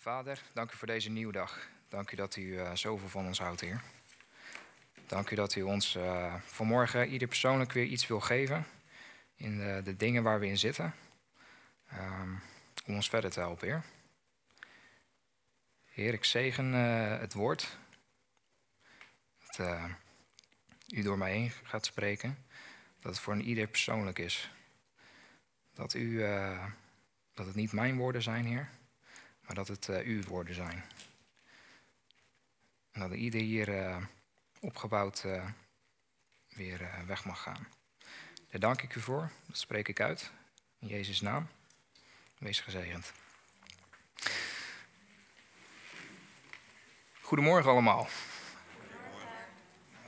Vader, dank u voor deze nieuwe dag. Dank u dat u uh, zoveel van ons houdt, Heer. Dank u dat u ons uh, vanmorgen ieder persoonlijk weer iets wil geven in de, de dingen waar we in zitten. Um, om ons verder te helpen, Heer. Heer, ik zegen het woord. Dat u door mij heen gaat spreken. Dat het voor een ieder persoonlijk is. Dat, u, dat het niet mijn woorden zijn, Heer maar dat het uh, uw woorden zijn. En dat ieder hier uh, opgebouwd uh, weer weg mag gaan. Daar dank ik u voor, dat spreek ik uit. In Jezus' naam. Wees gezegend. Goedemorgen allemaal.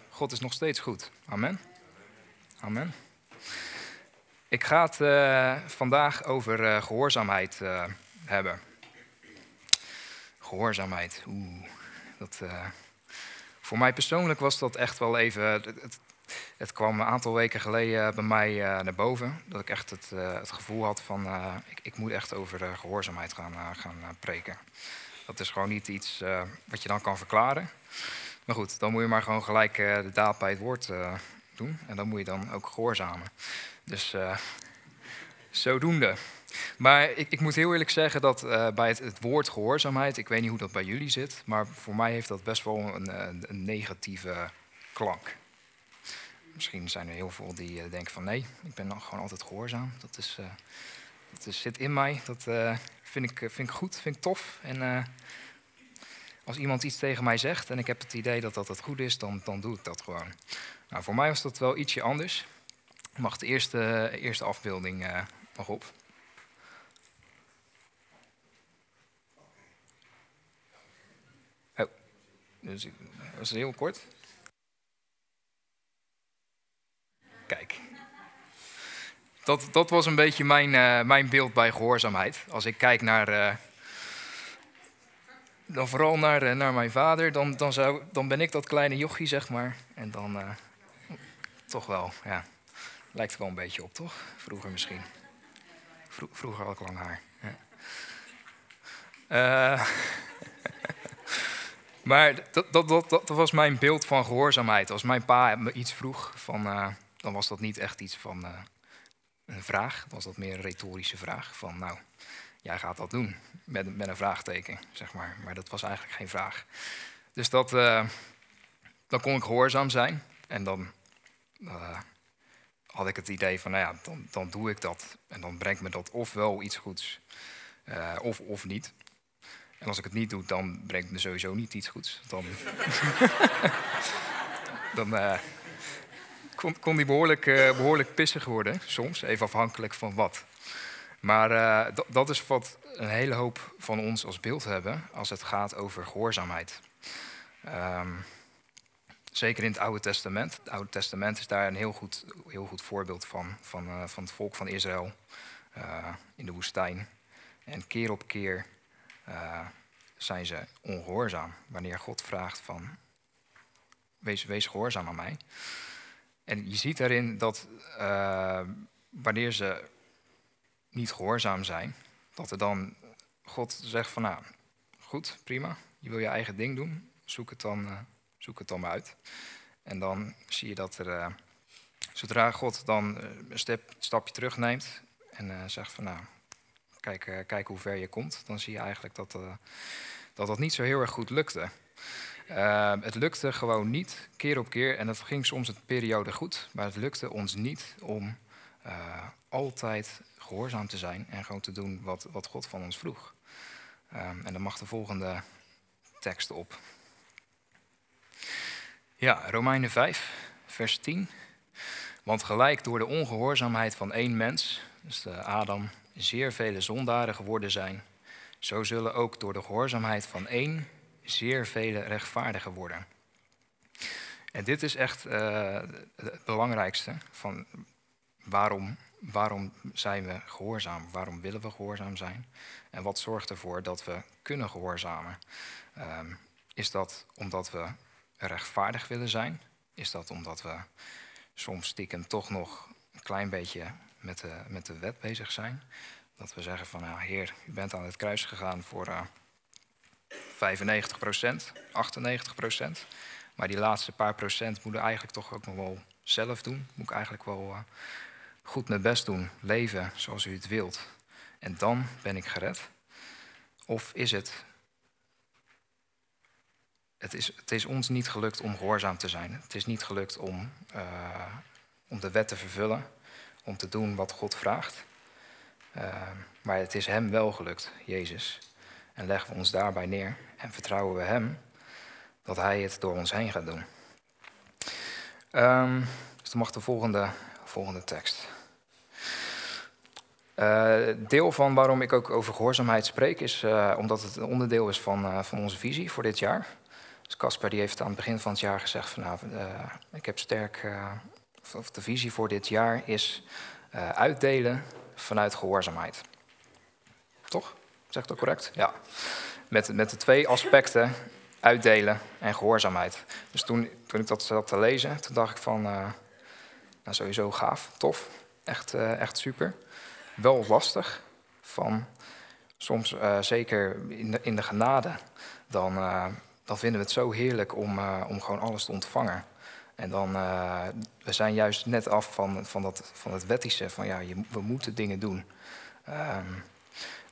God is nog steeds goed. Amen. Amen. Ik ga het vandaag over gehoorzaamheid hebben gehoorzaamheid. Oeh, dat, uh, voor mij persoonlijk was dat echt wel even. Het, het, kwam een aantal weken geleden bij mij uh, naar boven. Dat ik echt het, uh, het gevoel had van. ik, ik, moet echt over gehoorzaamheid gaan, gaan preken. Dat is gewoon niet iets wat je dan kan verklaren. Maar goed, dan moet je maar gewoon gelijk de daad bij het woord doen. En dan moet je dan ook gehoorzamen. Dus zodoende. Maar ik, ik, moet heel eerlijk zeggen dat uh, bij het, woord gehoorzaamheid, ik weet niet hoe dat bij jullie zit, maar voor mij heeft dat best wel een, een, een negatieve klank. Misschien zijn er heel veel die uh, denken van nee, ik ben gewoon altijd gehoorzaam. Dat, is, dat zit in mij, dat vind, ik, vind ik goed, vind ik tof. En als iemand iets tegen mij zegt en ik heb het idee dat dat het goed is, dan, dan doe ik dat gewoon. Nou, voor mij was dat wel ietsje anders. Mag de eerste, eerste afbeelding nog op. Dus is heel kort. Kijk. Dat, dat was een beetje mijn, uh, mijn beeld bij gehoorzaamheid. Als ik kijk naar. Uh, dan vooral naar, uh, naar mijn vader, dan, dan, zou, dan ben ik dat kleine jochie, zeg maar. En dan toch wel, ja. Lijkt er wel een beetje op, toch? Vroeger misschien. Vro vroeger had ik lang haar. Ja. Maar dat, dat, dat, dat, was mijn beeld van gehoorzaamheid. Als mijn pa me iets vroeg, van, uh, dan was dat niet echt iets van uh, een vraag. Dan was dat meer een retorische vraag. Van nou, jij gaat dat doen. Met, met een vraagteken, zeg maar. Maar dat was eigenlijk geen vraag. Dus dat, uh, dan kon ik gehoorzaam zijn. En dan had ik het idee van, nou ja, dan, dan doe ik dat. En dan brengt me dat ofwel iets goeds, of, of niet. En als ik het niet doe, dan brengt me sowieso niet iets goeds. Dan, dan uh, kon, die behoorlijk, uh, behoorlijk pissig worden, soms, even afhankelijk van wat. Maar uh, dat is wat een hele hoop van ons als beeld hebben als het gaat over gehoorzaamheid. Um, zeker in het Oude Testament. Het Oude Testament is daar een heel goed, heel goed voorbeeld van, van, van het volk van Israël in de woestijn. En keer op keer uh, zijn ze ongehoorzaam. Wanneer God vraagt van, wees, wees gehoorzaam aan mij. En je ziet daarin dat uh, wanneer ze niet gehoorzaam zijn, dat er dan God zegt van, nou, goed, prima, je wil je eigen ding doen, zoek het dan, uh, zoek het dan uit. En dan zie je dat er, zodra God dan een stap, stapje terugneemt en zegt van, nou, kijk, uh, kijk hoe ver je komt, dan zie je eigenlijk dat, uh, dat dat niet zo heel erg goed lukte. Uh, het lukte gewoon niet, keer op keer, en dat ging soms een periode goed, maar het lukte ons niet om altijd gehoorzaam te zijn en gewoon te doen wat, wat God van ons vroeg. Ehm, en dan mag de volgende tekst op. Ja, Romeinen 5, vers 10. Want gelijk door de ongehoorzaamheid van één mens, dus de Adam, zeer vele zondaren geworden zijn, zo zullen ook door de gehoorzaamheid van één zeer vele rechtvaardigen worden. En dit is echt uh, het belangrijkste van waarom, waarom zijn we gehoorzaam? Waarom willen we gehoorzaam zijn? En wat zorgt ervoor dat we kunnen gehoorzamen? Um, is dat omdat we rechtvaardig willen zijn? Is dat omdat we soms stiekem toch nog een klein beetje met de, met de wet bezig zijn. Dat we zeggen van, Heer, u bent aan het kruis gegaan voor, uh, 95 procent, 98 procent. Maar die laatste paar procent moet ik eigenlijk toch ook nog wel zelf doen. Moet ik eigenlijk wel uh, goed mijn best doen, leven zoals u het wilt. En dan ben ik gered. Of is het het is, het is, ons niet gelukt om gehoorzaam te zijn. Het is niet gelukt om, uh, om de wet te vervullen, om te doen wat God vraagt. Uh, maar het is Hem wel gelukt, Jezus. En leggen we ons daarbij neer en vertrouwen we Hem dat Hij het door ons heen gaat doen. Um, dus dan mag de volgende, volgende tekst. Uh, deel van waarom ik ook over gehoorzaamheid spreek, is uh, omdat het een onderdeel is van, van onze visie voor dit jaar. Dus Casper die heeft aan het begin van het jaar gezegd van nou, ik heb sterk, of de visie voor dit jaar is uitdelen vanuit gehoorzaamheid. Toch? Zeg ik dat correct? Ja. Met, met de twee aspecten uitdelen en gehoorzaamheid. Dus toen, toen ik dat zat te lezen, toen dacht ik van, uh, nou sowieso gaaf, tof, echt, uh, echt super. Wel lastig, van soms zeker in de, in de genade, dan, dan vinden we het zo heerlijk om, om gewoon alles te ontvangen. En dan, we zijn juist net af van, van, dat, van het wettische, van ja, we moeten dingen doen. Um,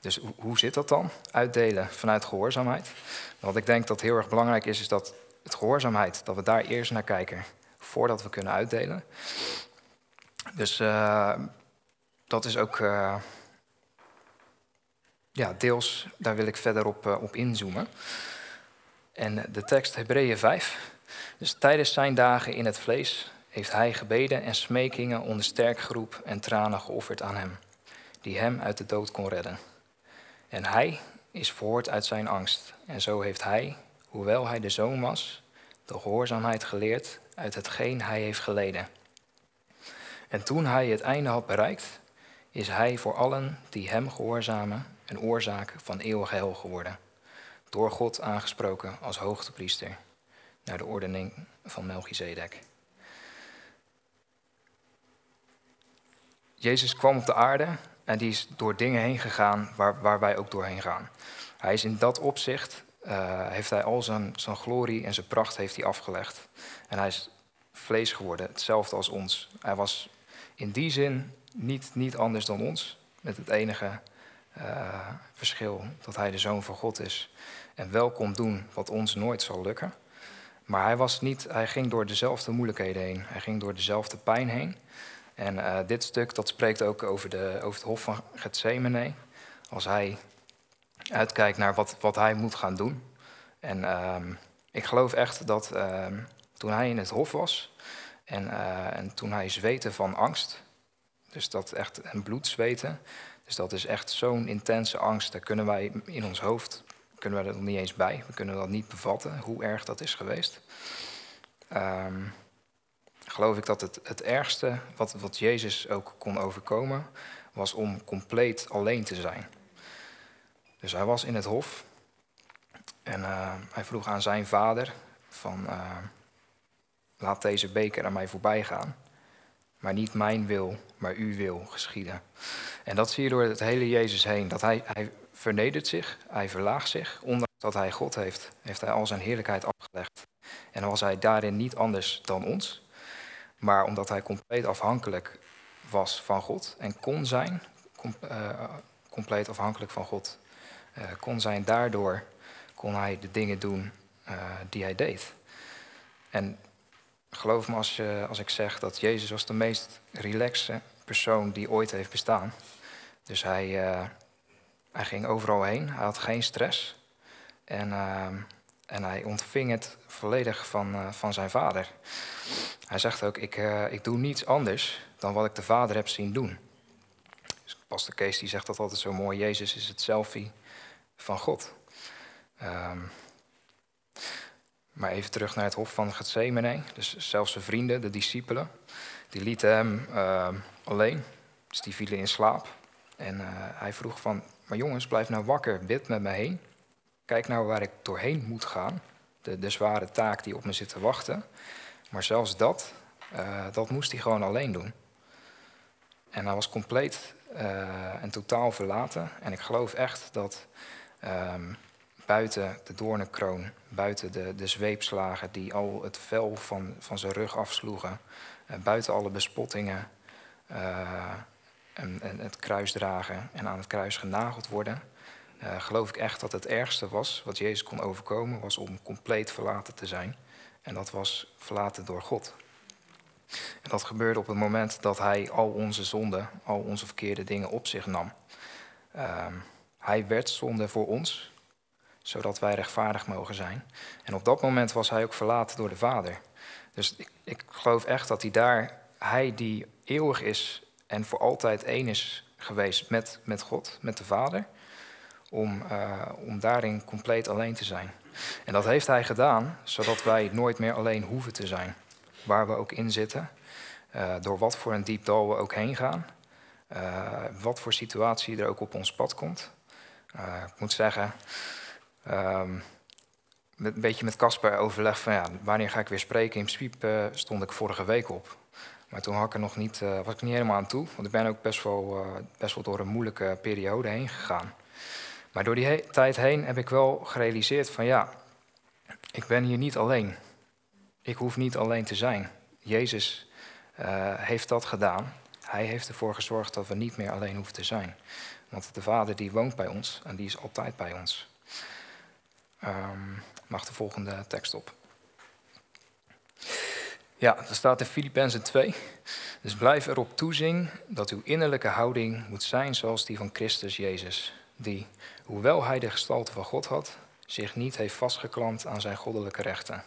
dus hoe zit dat dan? Uitdelen vanuit gehoorzaamheid. Wat ik denk dat heel erg belangrijk is, is dat het gehoorzaamheid, dat we daar eerst naar kijken voordat we kunnen uitdelen. Dus uh, dat is ook uh, ja, deels, daar wil ik verder op, op inzoomen. En de tekst Hebreeën 5. Dus tijdens zijn dagen in het vlees heeft hij gebeden en smekingen onder sterk geroep en tranen geofferd aan hem, die hem uit de dood kon redden. En hij is voort uit zijn angst. En zo heeft hij, hoewel hij de zoon was, de gehoorzaamheid geleerd uit hetgeen hij heeft geleden. En toen hij het einde had bereikt, is hij voor allen die hem gehoorzamen een oorzaak van eeuwig heil geworden. Door God aangesproken als hoogtepriester, naar de ordening van Melchizedek. Jezus kwam op de aarde en die is door dingen heen gegaan waar, waar wij ook doorheen gaan. Hij is in dat opzicht, uh, heeft hij al zijn, zijn glorie en zijn pracht heeft hij afgelegd. En hij is vlees geworden, hetzelfde als ons. Hij was in die zin niet, niet anders dan ons, met het enige uh, verschil dat hij de zoon van God is. En wel kon doen wat ons nooit zal lukken. Maar hij, was niet, hij ging door dezelfde moeilijkheden heen. Hij ging door dezelfde pijn heen. En uh, dit stuk dat spreekt ook over, de, over het hof van Gethsemane. Als hij uitkijkt naar wat, wat hij moet gaan doen. En uh, ik geloof echt dat uh, toen hij in het hof was en, uh, en toen hij zweette van angst, dus dat echt een bloed zweten, dus dat is echt zo'n intense angst, daar kunnen wij in ons hoofd, kunnen we er nog niet eens bij, we kunnen dat niet bevatten, hoe erg dat is geweest. Um, geloof ik dat het, het ergste wat, wat Jezus ook kon overkomen, was om compleet alleen te zijn. Dus hij was in het hof en uh, hij vroeg aan zijn vader van uh, laat deze beker aan mij voorbij gaan. Maar niet mijn wil, maar uw wil geschieden. En dat zie je door het hele Jezus heen. Dat hij, hij vernedert zich, hij verlaagt zich. Ondanks dat hij God heeft, heeft hij al zijn heerlijkheid afgelegd. En was hij daarin niet anders dan ons. Maar omdat hij compleet afhankelijk was van God en kon zijn, uh, compleet afhankelijk van God, uh, kon zijn, daardoor kon hij de dingen doen uh, die hij deed. En geloof me als, je, als ik zeg dat Jezus was de meest relaxe persoon die ooit heeft bestaan. Dus hij, hij ging overal heen, hij had geen stress. En, en hij ontving het volledig van, van zijn vader. Hij zegt ook, ik, ik doe niets anders dan wat ik de Vader heb zien doen. Dus Pastor Kees die zegt dat altijd zo mooi, Jezus is het selfie van God. Um, maar even terug naar het hof van Gethsemane. Dus zelfs zijn vrienden, de discipelen, die lieten hem uh, alleen. Dus die vielen in slaap. En uh, hij vroeg van, maar jongens, blijf nou wakker, bid met me heen. Kijk nou waar ik doorheen moet gaan. De, de zware taak die op me zit te wachten. Maar zelfs dat, uh, dat moest hij gewoon alleen doen. En hij was compleet en totaal verlaten. En ik geloof echt dat um, buiten de doornenkroon, buiten de, de zweepslagen die al het vel van, van zijn rug afsloegen, uh, buiten alle bespottingen uh, en, en, het kruis dragen en aan het kruis genageld worden, uh, geloof ik echt dat het ergste was wat Jezus kon overkomen, was om compleet verlaten te zijn. En dat was verlaten door God. En dat gebeurde op het moment dat hij al onze zonden, al onze verkeerde dingen op zich nam. Ehm, hij werd zonde voor ons, zodat wij rechtvaardig mogen zijn. En op dat moment was hij ook verlaten door de Vader. Dus ik, ik geloof echt dat hij daar, hij die eeuwig is en voor altijd één is geweest met, met God, met de Vader, om, uh, om daarin compleet alleen te zijn. En dat heeft hij gedaan, zodat wij nooit meer alleen hoeven te zijn. Waar we ook in zitten, uh, door wat voor een diep dal we ook heen gaan, uh, wat voor situatie er ook op ons pad komt. ik moet zeggen, um, met, een beetje met Casper overleg van ja, wanneer ga ik weer spreken. In principe stond ik vorige week op. Maar toen had ik er nog niet, was ik niet helemaal aan toe. Want ik ben ook best wel, best wel door een moeilijke periode heen gegaan. Maar door die tijd heen heb ik wel gerealiseerd van ja, ik ben hier niet alleen. Ik hoef niet alleen te zijn. Jezus uh, heeft dat gedaan. Hij heeft ervoor gezorgd dat we niet meer alleen hoeven te zijn. Want de Vader die woont bij ons en die is altijd bij ons. Um, mag de volgende tekst op. Ja, er staat in Filippenzen 2. Dus blijf erop toezien dat uw innerlijke houding moet zijn zoals die van Christus Jezus die, hoewel hij de gestalte van God had, zich niet heeft vastgeklampt aan zijn goddelijke rechten.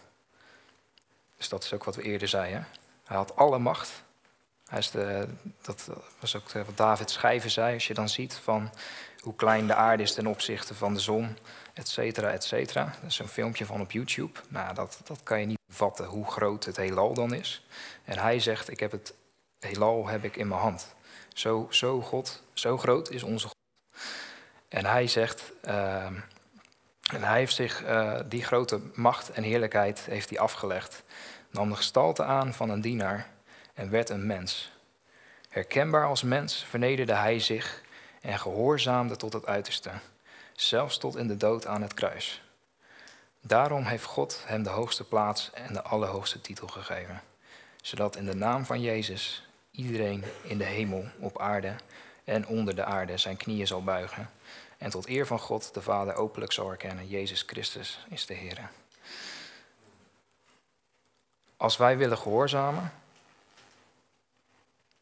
Dus dat is ook wat we eerder zeiden. Hij had alle macht. Hij is de, dat was ook wat David schrijven zei. Als je dan ziet van hoe klein de aarde is ten opzichte van de zon, et cetera, et cetera. Dat is een filmpje van op YouTube. Nou, dat, dat kan je niet vatten hoe groot het heelal dan is. En hij zegt, ik heb het heelal heb ik in mijn hand. Zo, zo, God, zo groot is onze God. En hij zegt, uh, en hij heeft zich uh, die grote macht en heerlijkheid heeft hij afgelegd, nam de gestalte aan van een dienaar en werd een mens. Herkenbaar als mens vernederde hij zich en gehoorzaamde tot het uiterste, zelfs tot in de dood aan het kruis. Daarom heeft God hem de hoogste plaats en de allerhoogste titel gegeven, zodat in de naam van Jezus iedereen in de hemel, op aarde en onder de aarde zijn knieën zal buigen en tot eer van God de Vader openlijk zal erkennen, Jezus Christus is de Heer. Als wij willen gehoorzamen,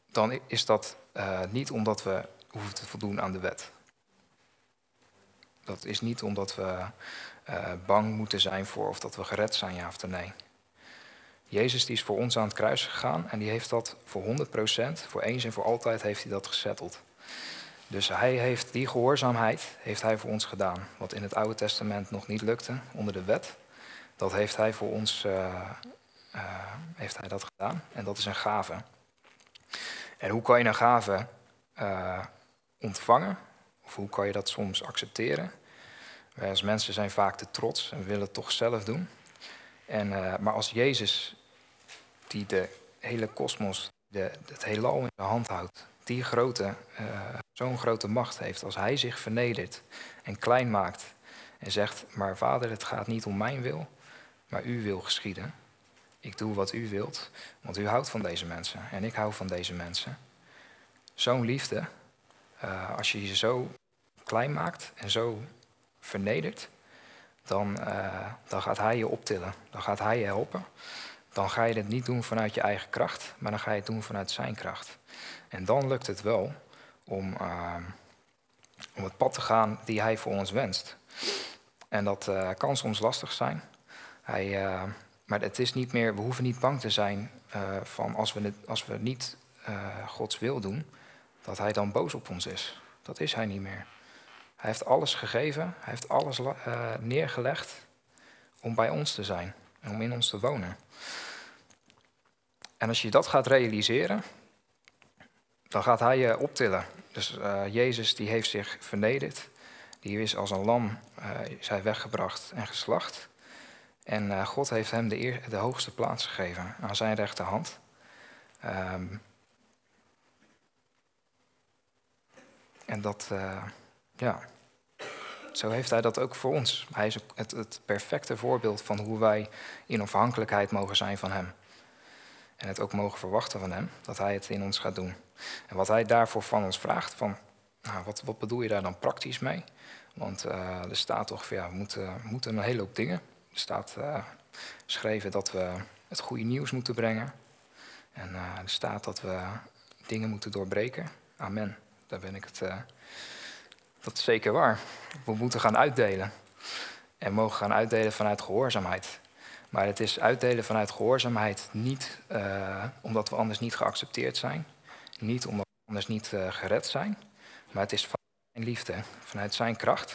dan is dat uh, niet omdat we hoeven te voldoen aan de wet. Dat is niet omdat we uh, bang moeten zijn voor of dat we gered zijn, ja of nee. Jezus die is voor ons aan het kruis gegaan en die heeft dat voor 100%, voor eens en voor altijd heeft hij dat gesetteld. Dus hij heeft die gehoorzaamheid heeft hij voor ons gedaan. Wat in het Oude Testament nog niet lukte onder de wet. Dat heeft hij voor ons uh, uh, heeft hij dat gedaan. En dat is een gave. En hoe kan je een gave ontvangen? Of hoe kan je dat soms accepteren? Wij als mensen zijn vaak te trots en willen het toch zelf doen. En, maar als Jezus, die de hele kosmos, het heelal in de hand houdt, die grote, uh, zo'n grote macht heeft, als hij zich vernedert en klein maakt en zegt, maar vader, het gaat niet om mijn wil, maar uw wil geschieden. Ik doe wat u wilt, want u houdt van deze mensen en ik hou van deze mensen. Zo'n liefde, uh, als je je zo klein maakt en zo vernedert, dan, uh, dan gaat hij je optillen, dan gaat hij je helpen. Dan ga je het niet doen vanuit je eigen kracht, maar dan ga je het doen vanuit zijn kracht. En dan lukt het wel om, uh, om het pad te gaan die hij voor ons wenst. En dat kan soms lastig zijn. Hij, maar het is niet meer, we hoeven niet bang te zijn van als we, het, als we niet Gods wil doen, dat hij dan boos op ons is. Dat is hij niet meer. Hij heeft alles gegeven, hij heeft alles neergelegd om bij ons te zijn en om in ons te wonen. En als je dat gaat realiseren, dan gaat hij je optillen. Dus uh, Jezus die heeft zich vernederd. Die is als een lam uh, weggebracht en geslacht. En God heeft hem de, de, hoogste plaats gegeven aan zijn rechterhand. Um, en dat, ja, zo heeft hij dat ook voor ons. Hij is het, het perfecte voorbeeld van hoe wij in afhankelijkheid mogen zijn van hem. En het ook mogen verwachten van hem, dat hij het in ons gaat doen. En wat hij daarvoor van ons vraagt, van, nou, wat, wat bedoel je daar dan praktisch mee? Want uh, er staat toch, ja, we moeten, moeten een hele hoop dingen. Er staat uh, geschreven dat we het goede nieuws moeten brengen. En er staat dat we dingen moeten doorbreken. Amen. Daar ben ik het. dat is zeker waar. We moeten gaan uitdelen. En mogen gaan uitdelen vanuit gehoorzaamheid. Maar het is uitdelen vanuit gehoorzaamheid niet omdat we anders niet geaccepteerd zijn. Niet omdat we anders niet gered zijn. Maar het is zijn liefde, vanuit zijn kracht.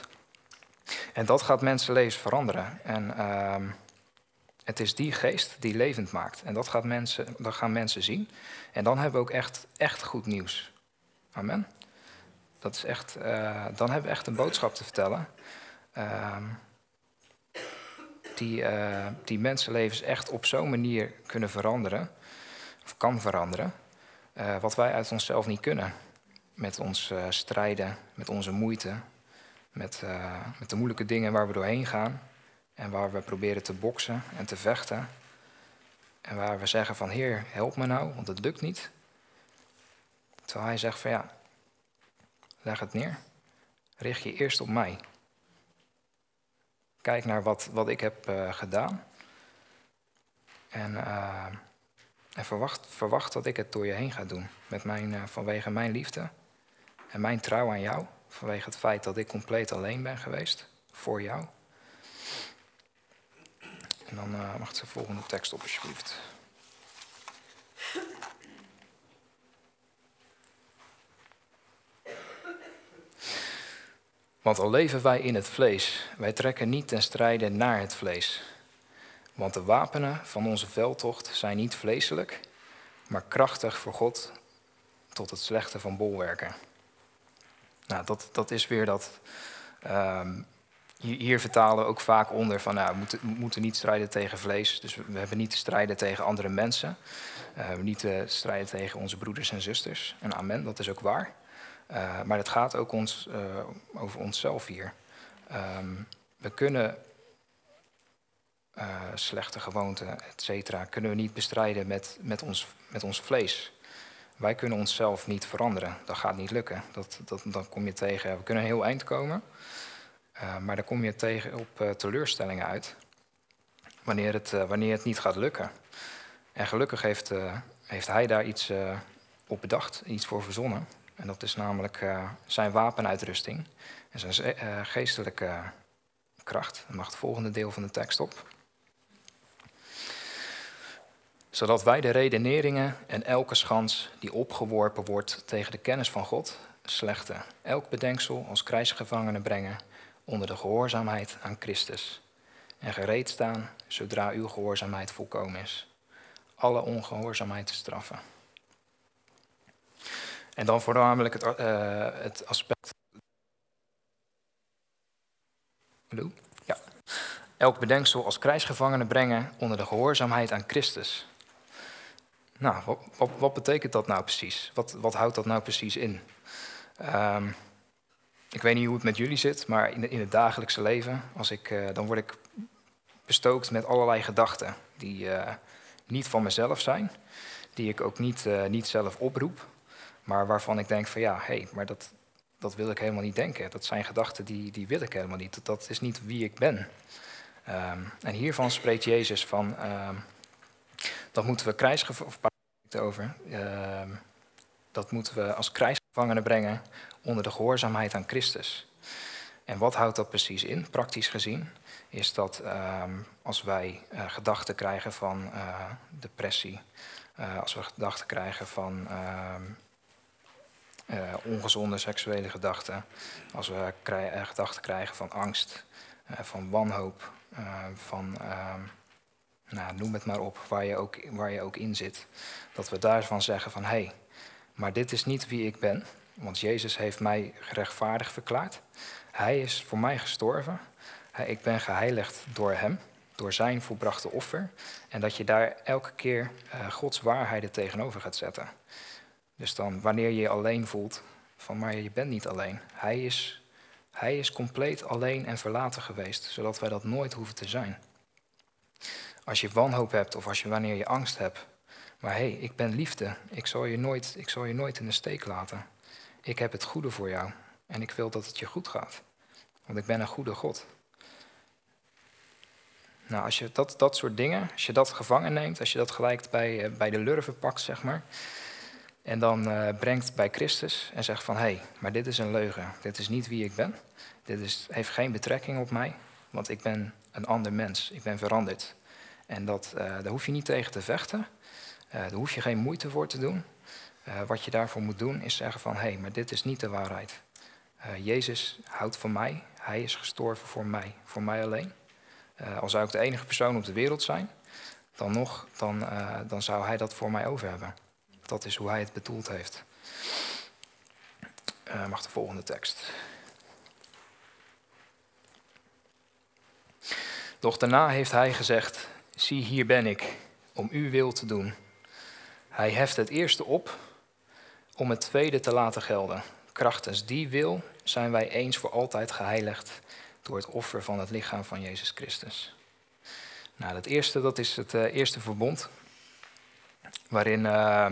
En dat gaat mensenlevens veranderen. En uh, het is die geest die levend maakt. En dat, gaat mensen, dat gaan mensen zien. En dan hebben we ook echt, echt goed nieuws. Amen. Dat is echt, uh, dan hebben we echt een boodschap te vertellen. Uh, die, uh, die mensenlevens echt op zo'n manier kunnen veranderen. Of kan veranderen. Eh, wat wij uit onszelf niet kunnen met ons strijden, met onze moeite, met, met de moeilijke dingen waar we doorheen gaan en waar we proberen te boksen en te vechten. En waar we zeggen van Heer, help me nou, want het lukt niet. Terwijl hij zegt van ja, leg het neer. Richt je eerst op mij. Kijk naar wat, wat ik heb uh, gedaan. En, en verwacht, verwacht dat ik het door je heen ga doen. Met mijn, vanwege mijn liefde en mijn trouw aan jou, vanwege het feit dat ik compleet alleen ben geweest voor jou. En dan mag de volgende tekst op, alsjeblieft. Want al leven wij in het vlees, wij trekken niet ten strijde naar het vlees. Want de wapenen van onze veldtocht zijn niet vleeselijk, maar krachtig voor God tot het slechte van bolwerken. Nou, dat, dat is weer dat. Um, hier vertalen we ook vaak onder van nou, we, moeten, moeten niet strijden tegen vlees. Dus we, hebben niet te strijden tegen andere mensen. Niet te strijden tegen onze broeders en zusters. En amen, dat is ook waar. Uh, maar het gaat ook ons, uh, over onszelf hier. Um, we kunnen slechte gewoonten, et cetera, kunnen we niet bestrijden met, met, ons, met ons vlees. Wij kunnen onszelf niet veranderen. Dat gaat niet lukken. Dat, dat, dan kom je tegen. We kunnen een heel eind komen. Maar dan kom je tegen op teleurstellingen uit. Wanneer het, wanneer het niet gaat lukken. En gelukkig heeft, heeft hij daar iets op bedacht, iets voor verzonnen. En dat is namelijk zijn wapenuitrusting en zijn geestelijke kracht. Dan mag het volgende deel van de tekst op zodat wij de redeneringen en elke schans die opgeworpen wordt tegen de kennis van God slechten, elk bedenksel als krijgsgevangenen brengen onder de gehoorzaamheid aan Christus en gereed staan zodra uw gehoorzaamheid volkomen is, alle ongehoorzaamheid te straffen. En dan voornamelijk het, uh, het aspect. Hallo? Ja. Elk bedenksel als krijgsgevangenen brengen onder de gehoorzaamheid aan Christus nou, wat, wat, betekent dat nou precies? Wat, wat houdt dat nou precies in? Um, ik weet niet hoe het met jullie zit, maar in, in het dagelijkse leven, als ik, uh, dan word ik bestookt met allerlei gedachten die uh, niet van mezelf zijn, die ik ook niet, niet zelf oproep, maar waarvan ik denk van ja, hé, hey, maar dat, dat wil ik helemaal niet denken. Dat zijn gedachten die, die wil ik helemaal niet. Dat, is niet wie ik ben. Um, en hiervan spreekt Jezus van. Um, dat moeten we krijgsgevangenen over. Uh, dat moeten we als krijgsgevangenen brengen onder de gehoorzaamheid aan Christus. En wat houdt dat precies in, praktisch gezien? Is dat als wij uh, gedachten krijgen van uh, depressie, eh, als we gedachten krijgen van ehm, ongezonde seksuele gedachten, als we krij gedachten krijgen van angst, van wanhoop, van ehm, nou, noem het maar op, waar je ook, waar je ook in zit. Dat we daarvan zeggen van, hé, hey, maar dit is niet wie ik ben. Want Jezus heeft mij gerechtvaardigd verklaard. Hij is voor mij gestorven. ik ben geheiligd door hem, door zijn volbrachte offer. En dat je daar elke keer Gods waarheden tegenover gaat zetten. Dus dan, wanneer je je alleen voelt, van maar je bent niet alleen. Hij is, Hij is compleet alleen en verlaten geweest, zodat wij dat nooit hoeven te zijn. Als je wanhoop hebt of als je wanneer je angst hebt. Maar hé, hey, ik ben liefde. Ik zal, je nooit, ik zal je nooit in de steek laten. Ik heb het goede voor jou. En ik wil dat het je goed gaat. Want ik ben een goede God. Nou, als je dat, dat soort dingen, als je dat gevangen neemt, als je dat gelijk bij, eh, bij de lurven pakt, zeg maar. En dan uh, brengt bij Christus en zegt van, hé, hey, maar dit is een leugen. Dit is niet wie ik ben. Dit is, heeft geen betrekking op mij, want ik ben een ander mens. Ik ben veranderd. En dat, uh, daar hoef je niet tegen te vechten. Uh, daar hoef je geen moeite voor te doen. wat je daarvoor moet doen is zeggen van, hé, hey, maar dit is niet de waarheid. Jezus houdt van mij. Hij is gestorven voor mij, voor mij alleen. Al zou ik de enige persoon op de wereld zijn, dan nog, dan, dan zou hij dat voor mij over hebben. Dat is hoe hij het bedoeld heeft. Uh, mag de volgende tekst. Doch daarna heeft hij gezegd: Zie, hier ben ik, om uw wil te doen. Hij heft het eerste op om het tweede te laten gelden. Krachtens die wil zijn wij eens voor altijd geheiligd door het offer van het lichaam van Jezus Christus. Nou, het eerste, dat is het uh, eerste verbond, waarin, uh,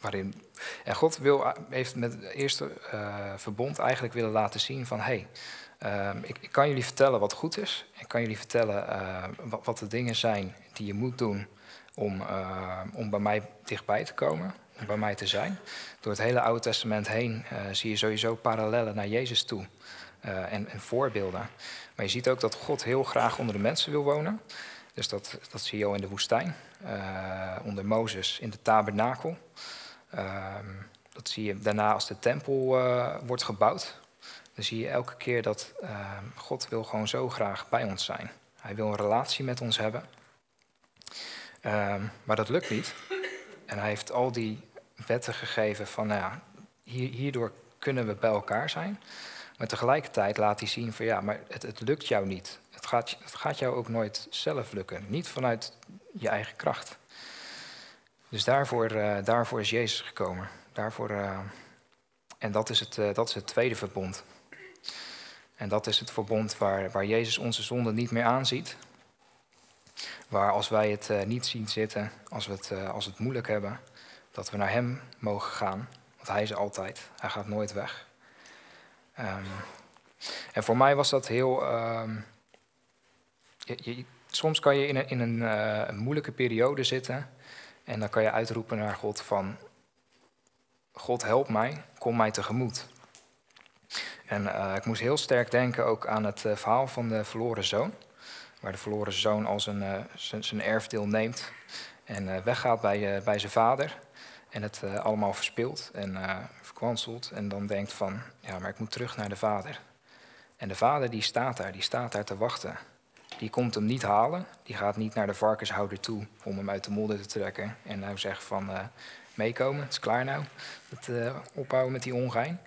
waarin en God wil, heeft met het eerste uh, verbond eigenlijk willen laten zien van, hey, ik, ik, kan jullie vertellen wat goed is, ik kan jullie vertellen wat, wat, de dingen zijn die je moet doen om, om bij mij dichtbij te komen, om bij mij te zijn. Door het hele Oude Testament heen zie je sowieso parallellen naar Jezus toe. En, en, voorbeelden. Maar je ziet ook dat God heel graag onder de mensen wil wonen. Dus dat, dat zie je al in de woestijn, uh, onder Mozes in de tabernakel. Uh, dat zie je daarna als de tempel uh, wordt gebouwd. Dan zie je elke keer dat ehm, God wil gewoon zo graag bij ons zijn. Hij wil een relatie met ons hebben. Ehm, maar dat lukt niet. En hij heeft al die wetten gegeven van, nou ja, hierdoor kunnen we bij elkaar zijn. Maar tegelijkertijd laat hij zien van ja, maar het, het lukt jou niet. Gaat, het gaat jou ook nooit zelf lukken. Niet vanuit je eigen kracht. Dus daarvoor, uh, daarvoor is Jezus gekomen. Daarvoor, uh, en dat is, het, uh, dat is het tweede verbond. En dat is het verbond waar, waar Jezus onze zonde niet meer aanziet. Waar als wij het niet zien zitten, als we het, als het moeilijk hebben, dat we naar Hem mogen gaan. Want Hij is altijd, Hij gaat nooit weg. Um, en voor mij was dat heel. Um, je, soms kan je in een, in uh, een, moeilijke periode zitten en dan kan je uitroepen naar God van. God help mij, kom mij tegemoet. En uh, ik moest heel sterk denken ook aan het uh, verhaal van de verloren zoon. Waar de verloren zoon al zijn, zijn erfdeel neemt en weggaat bij, bij zijn vader. En het allemaal verspeelt en verkwanselt. En dan denkt van, ja, maar ik moet terug naar de vader. En de vader die staat daar, die staat daar te wachten. Die komt hem niet halen. Die gaat niet naar de varkenshouder toe om hem uit de modder te trekken. En nou zeggen van, uh, meekomen, het is klaar nou. Het uh, ophouden met die ongein.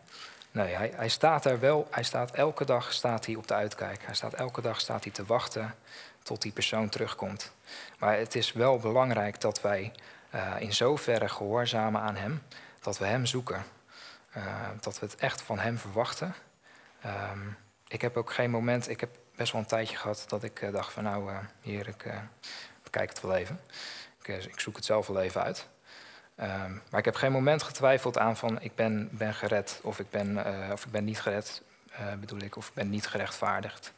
Nee, hij, hij, staat daar wel. Hij staat elke dag staat hij op de uitkijk. Hij staat elke dag staat hij te wachten tot die persoon terugkomt. Maar het is wel belangrijk dat wij uh, in zoverre gehoorzamen aan hem, dat we hem zoeken. Dat we het echt van hem verwachten. Um, ik heb ook geen moment, ik heb best wel een tijdje gehad dat ik uh, dacht van nou, uh, hier, ik bekijk het wel even. Ik, ik, zoek het zelf wel even uit. Um, maar ik heb geen moment getwijfeld aan van ik ben, ben gered of ik ben, of ik ben niet gered, bedoel ik, of ik ben niet gerechtvaardigd.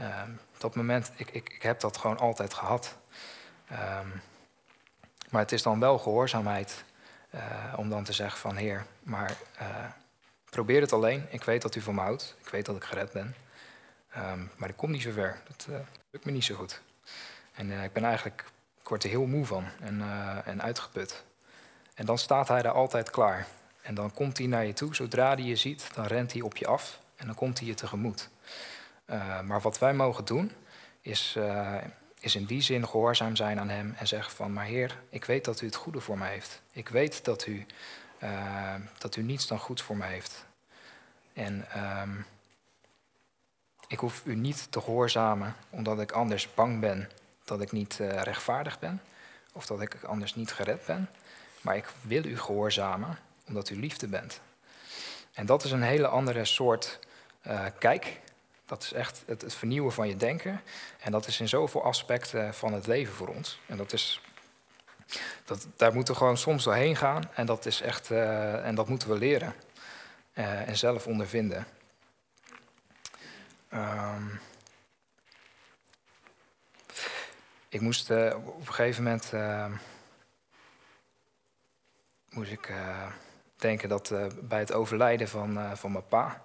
Um, op dat moment, ik, ik, ik, heb dat gewoon altijd gehad. maar het is dan wel gehoorzaamheid om dan te zeggen van Heer, maar probeer het alleen. Ik weet dat u van me houdt. Ik weet dat ik gered ben. Um, maar ik kom niet zo ver. Dat uh, lukt me niet zo goed. En ik ben eigenlijk, ik word er heel moe van en, en uitgeput. En dan staat hij daar altijd klaar. En dan komt hij naar je toe. Zodra hij je ziet, dan rent hij op je af. En dan komt hij je tegemoet. maar wat wij mogen doen, is is in die zin gehoorzaam zijn aan Hem en zeggen van, maar Heer, ik weet dat U het goede voor mij heeft. Ik weet dat U, dat u niets dan goed voor mij heeft. En uh, ik hoef U niet te gehoorzamen omdat ik anders bang ben dat ik niet uh, rechtvaardig ben of dat ik anders niet gered ben. Maar ik wil U gehoorzamen omdat U liefde bent. En dat is een hele andere soort kijk. Dat is echt het, vernieuwen van je denken. En dat is in zoveel aspecten van het leven voor ons. En dat is, dat, daar moeten we gewoon soms doorheen gaan. En dat, is echt, en dat moeten we leren. en zelf ondervinden. Um, ik moest uh, op een gegeven moment uh, moest ik uh, denken dat bij het overlijden van, van mijn pa,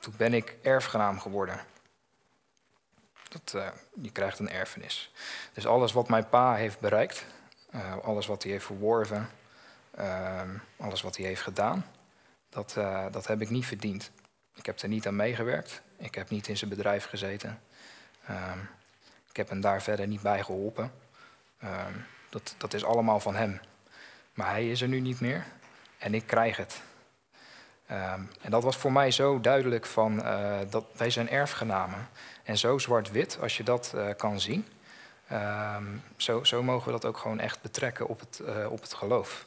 toen ben ik erfgenaam geworden. Dat, je krijgt een erfenis. Dus alles wat mijn pa heeft bereikt, alles wat hij heeft verworven, ehm, alles wat hij heeft gedaan, dat, dat heb ik niet verdiend. Ik heb er niet aan meegewerkt. Ik heb niet in zijn bedrijf gezeten. Um, ik heb hem daar verder niet bij geholpen. Um, dat, dat is allemaal van hem. Maar hij is er nu niet meer en ik krijg het. Um, en dat was voor mij zo duidelijk van uh, dat wij zijn erfgenamen. En zo zwart-wit, als je dat uh, kan zien. Zo, zo, mogen we dat ook gewoon echt betrekken op het, uh, op het geloof.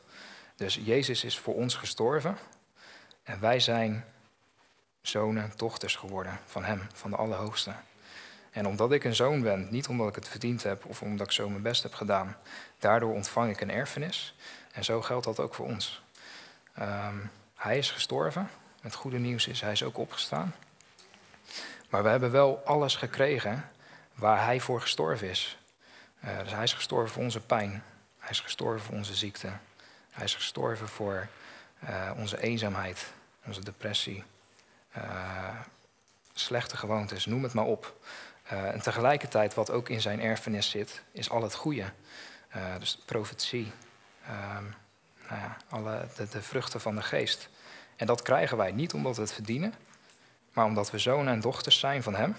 Dus Jezus is voor ons gestorven. En wij zijn zonen, dochters geworden van Hem, van de Allerhoogste. En omdat ik een zoon ben, niet omdat ik het verdiend heb of omdat ik zo mijn best heb gedaan, daardoor ontvang ik een erfenis. En zo geldt dat ook voor ons. Um, hij is gestorven. Het goede nieuws is, hij is ook opgestaan. Maar we hebben wel alles gekregen waar hij voor gestorven is. Uh, dus hij is gestorven voor onze pijn. Hij is gestorven voor onze ziekte. Hij is gestorven voor uh, onze eenzaamheid, onze depressie, slechte gewoontes, noem het maar op. Uh, en tegelijkertijd, wat ook in zijn erfenis zit, is al het goede. Uh, dus profetie, ehm, nou ja, alle de, de, vruchten van de geest. En dat krijgen wij niet omdat we het verdienen, maar omdat we zonen en dochters zijn van Hem.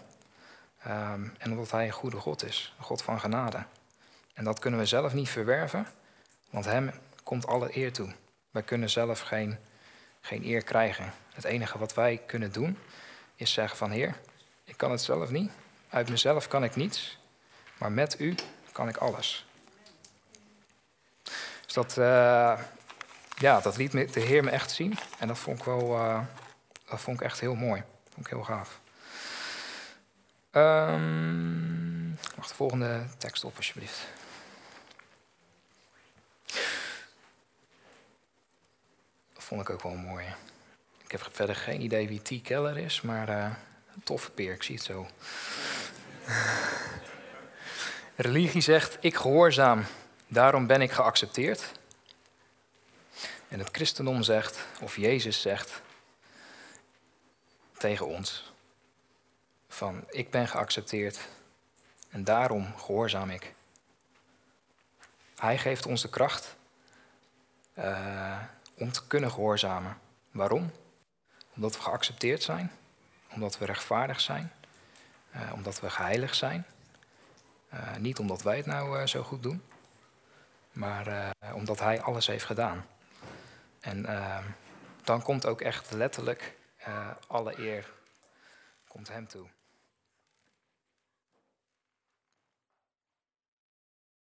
Um, en omdat Hij een goede God is, een God van genade. En dat kunnen we zelf niet verwerven, want Hem komt alle eer toe. Wij kunnen zelf geen, geen eer krijgen. Het enige wat wij kunnen doen is zeggen van Heer, ik kan het zelf niet. Uit mezelf kan ik niets, maar met u kan ik alles. Dus dat, uh, ja, dat liet de Heer me echt zien. En dat vond ik wel, uh, dat vond ik echt heel mooi. Dat vond ik heel gaaf. Um, wacht, de volgende tekst op alsjeblieft. Dat vond ik ook wel mooi. Ik heb verder geen idee wie T. Keller is, maar uh, een toffe peer, ik zie het zo. Religie zegt, ik gehoorzaam, daarom ben ik geaccepteerd. En het christendom zegt, of Jezus zegt tegen ons, van ik ben geaccepteerd en daarom gehoorzaam ik. Hij geeft ons de kracht uh, om te kunnen gehoorzamen. Waarom? Omdat we geaccepteerd zijn, omdat we rechtvaardig zijn, uh, omdat we geheiligd zijn. Uh, niet omdat wij het nou uh, zo goed doen, maar omdat Hij alles heeft gedaan. En dan komt ook echt letterlijk alle eer komt Hem toe.